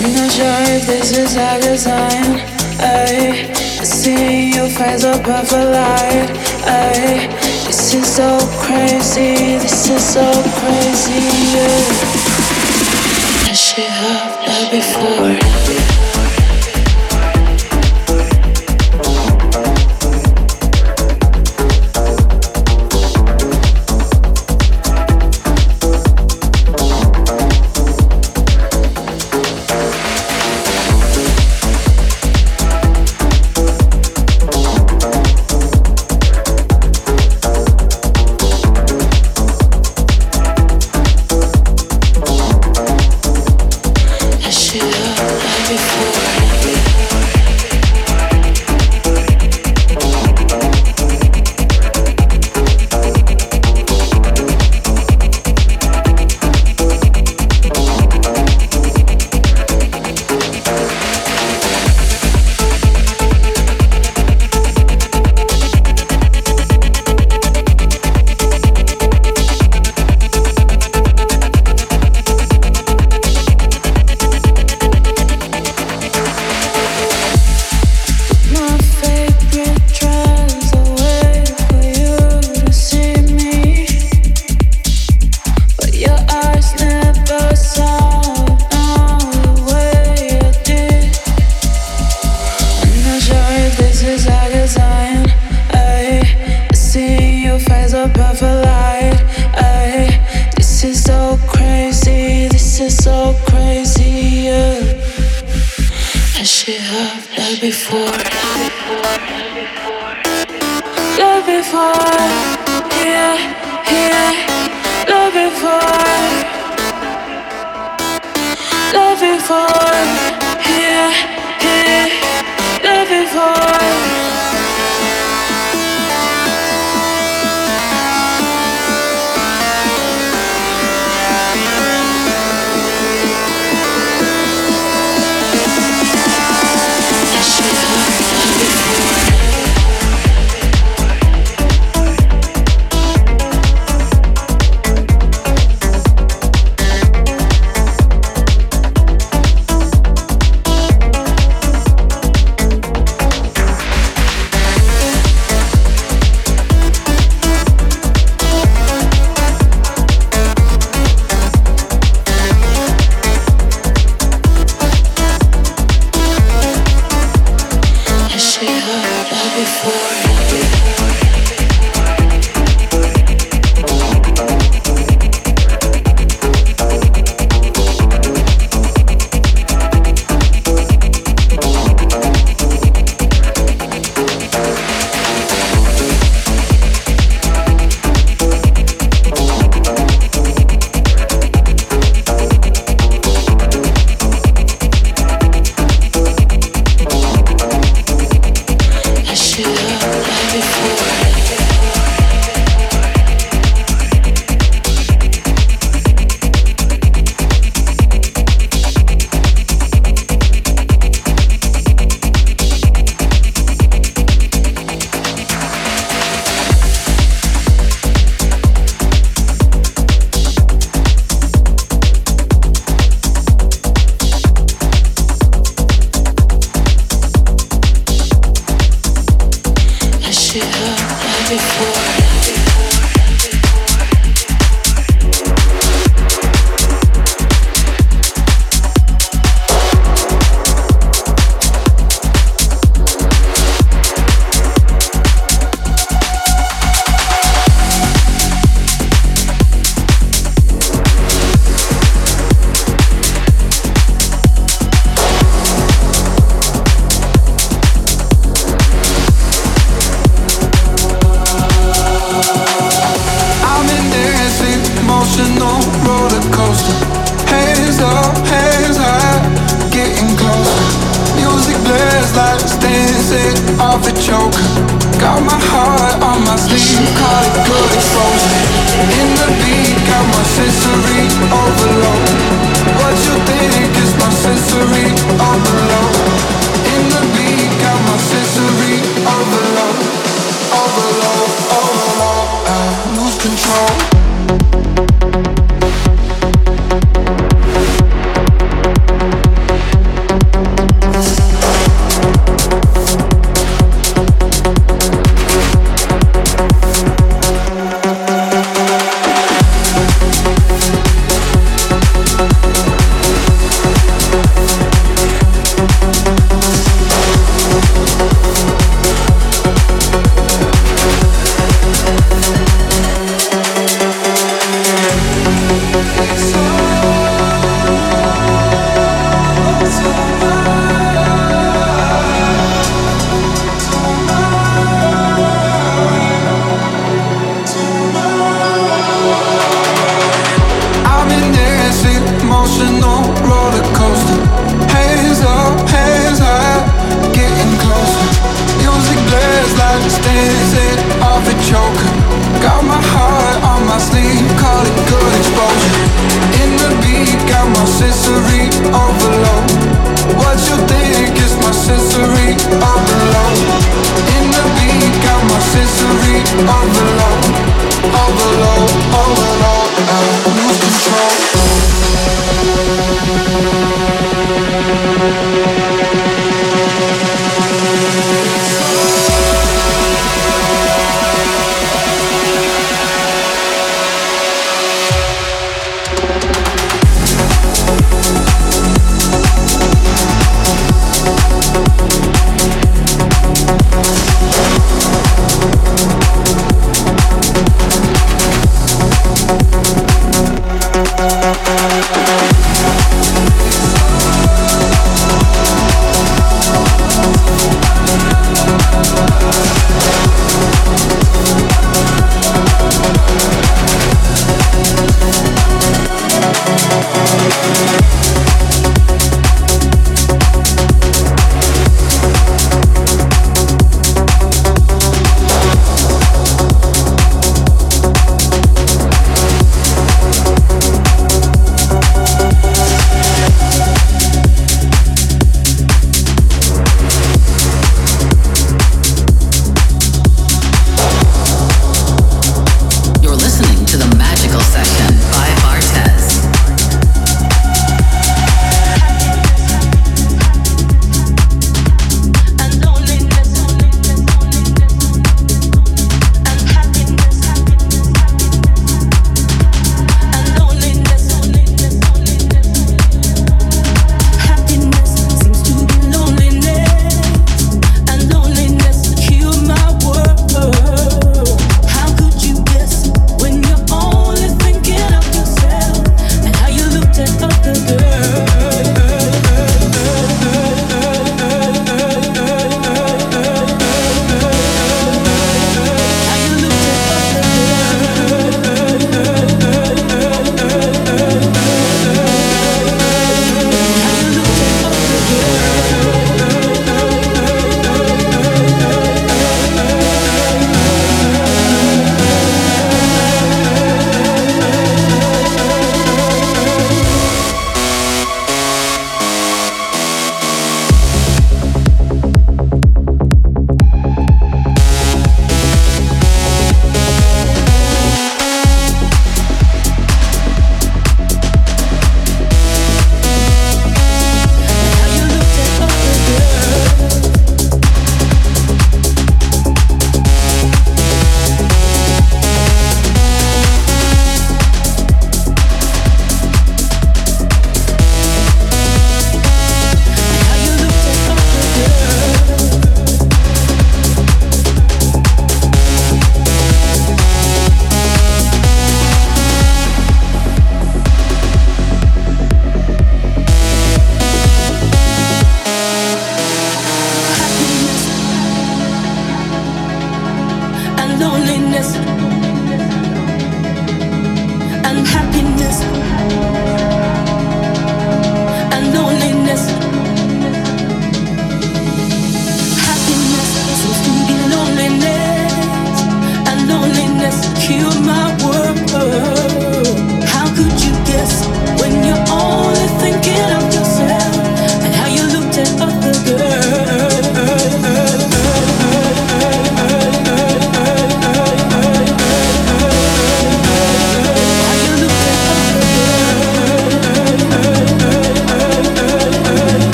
I'm not sure if this is a good sign. I see your face above a light. I this is so crazy. This is so crazy. Yeah. I should have loved before.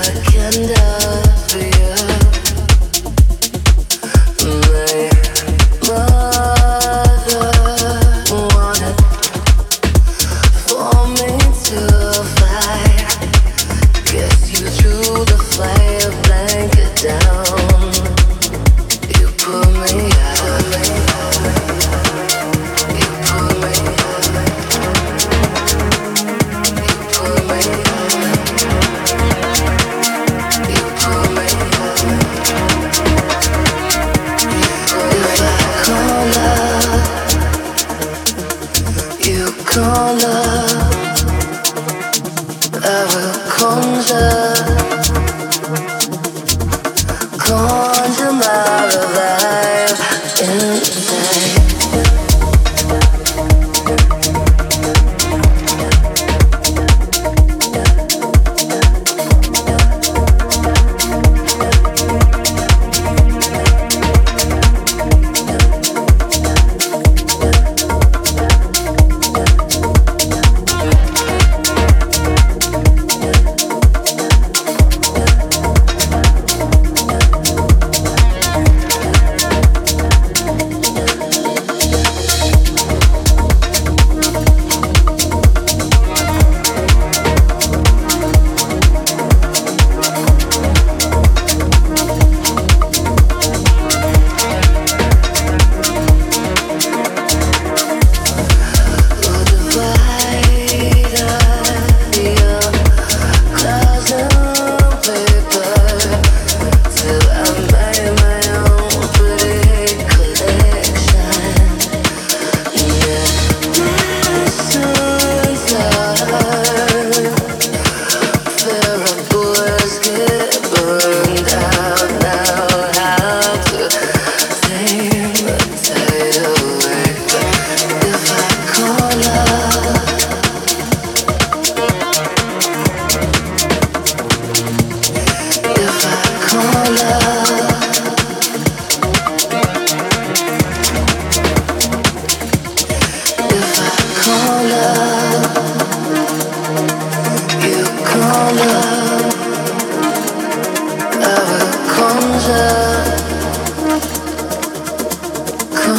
I can love you.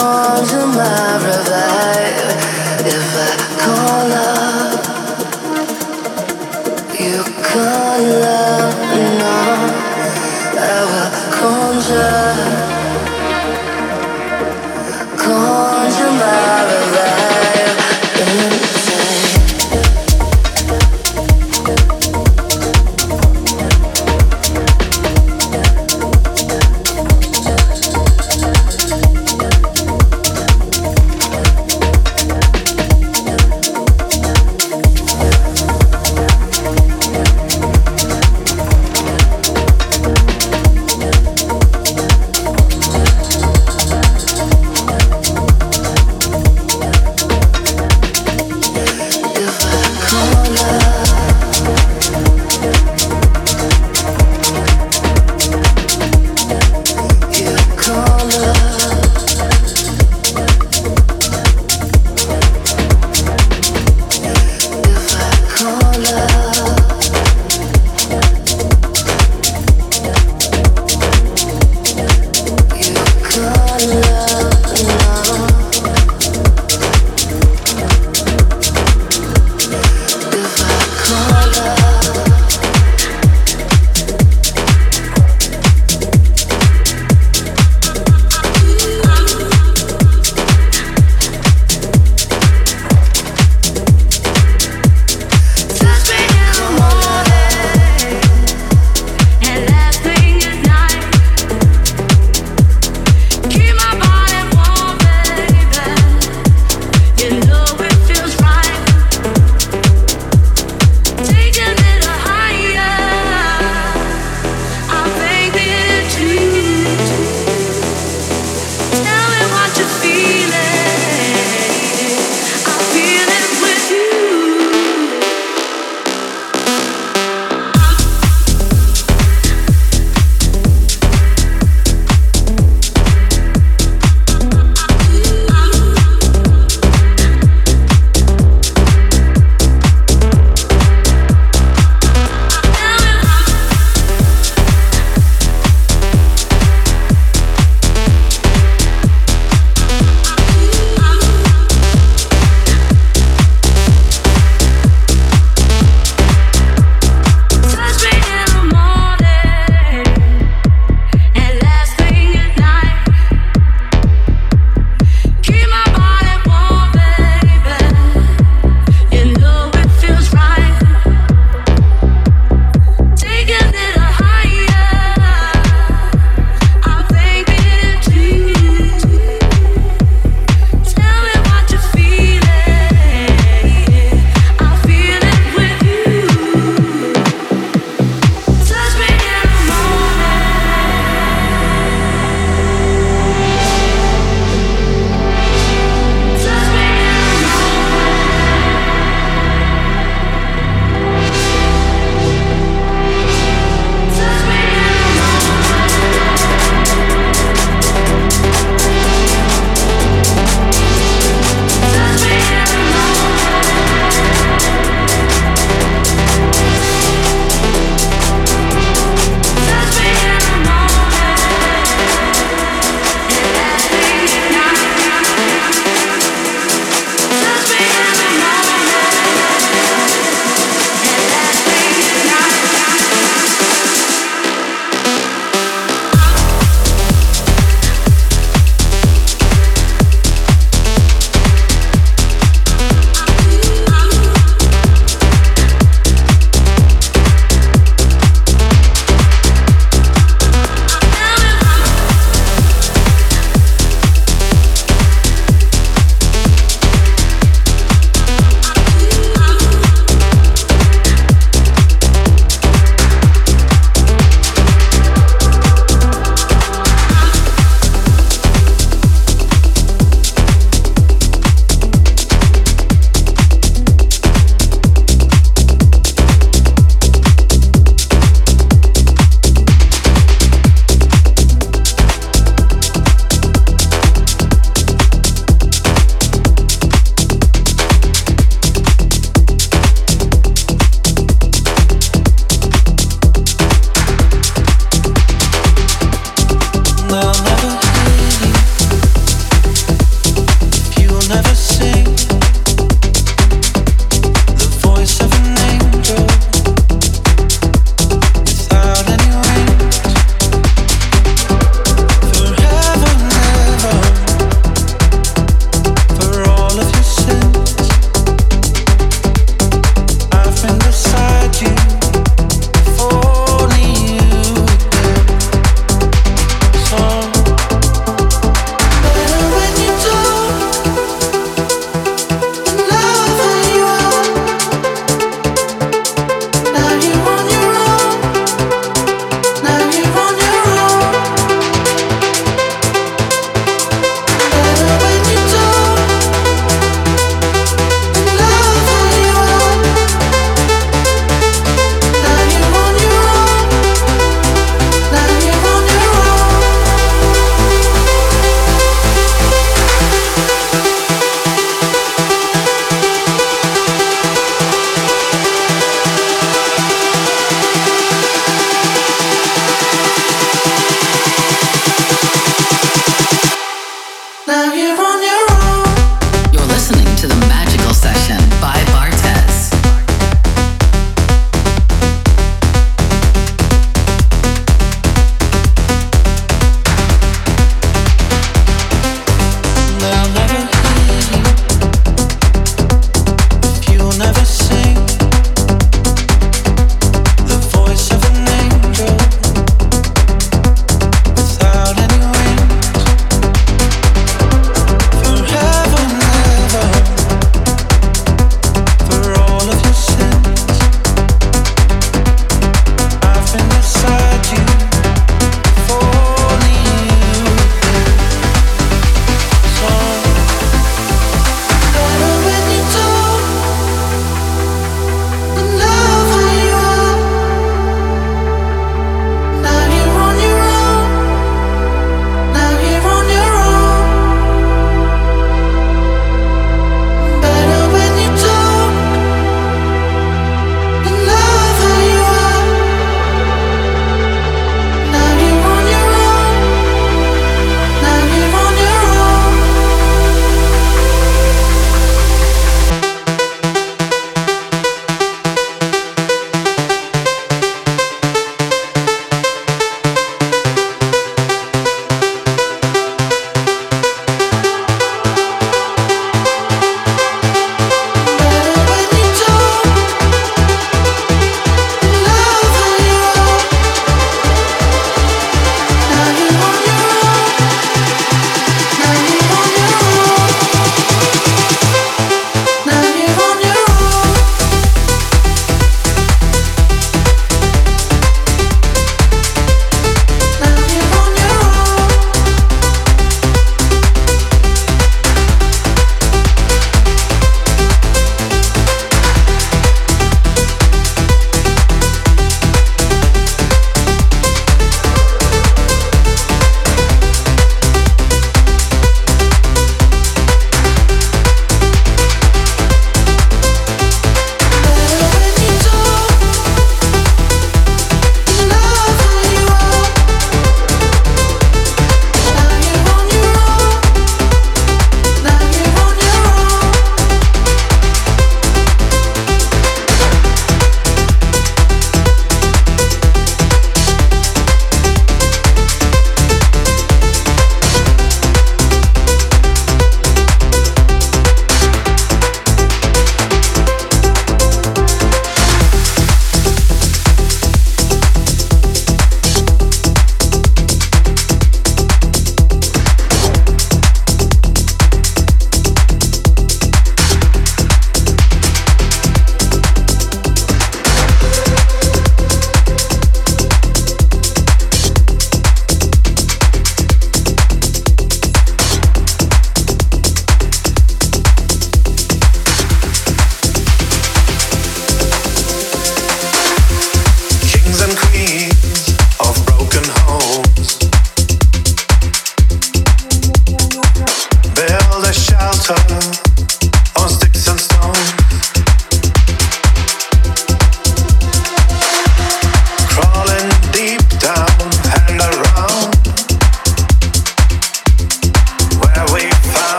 arms and my revive. If I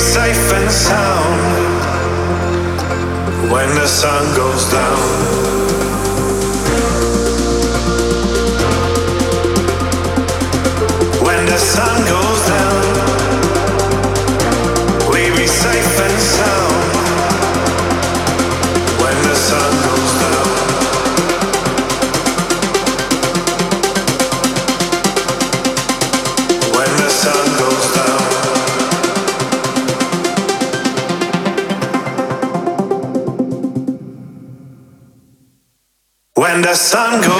safe and sound when the sun goes down. sun goes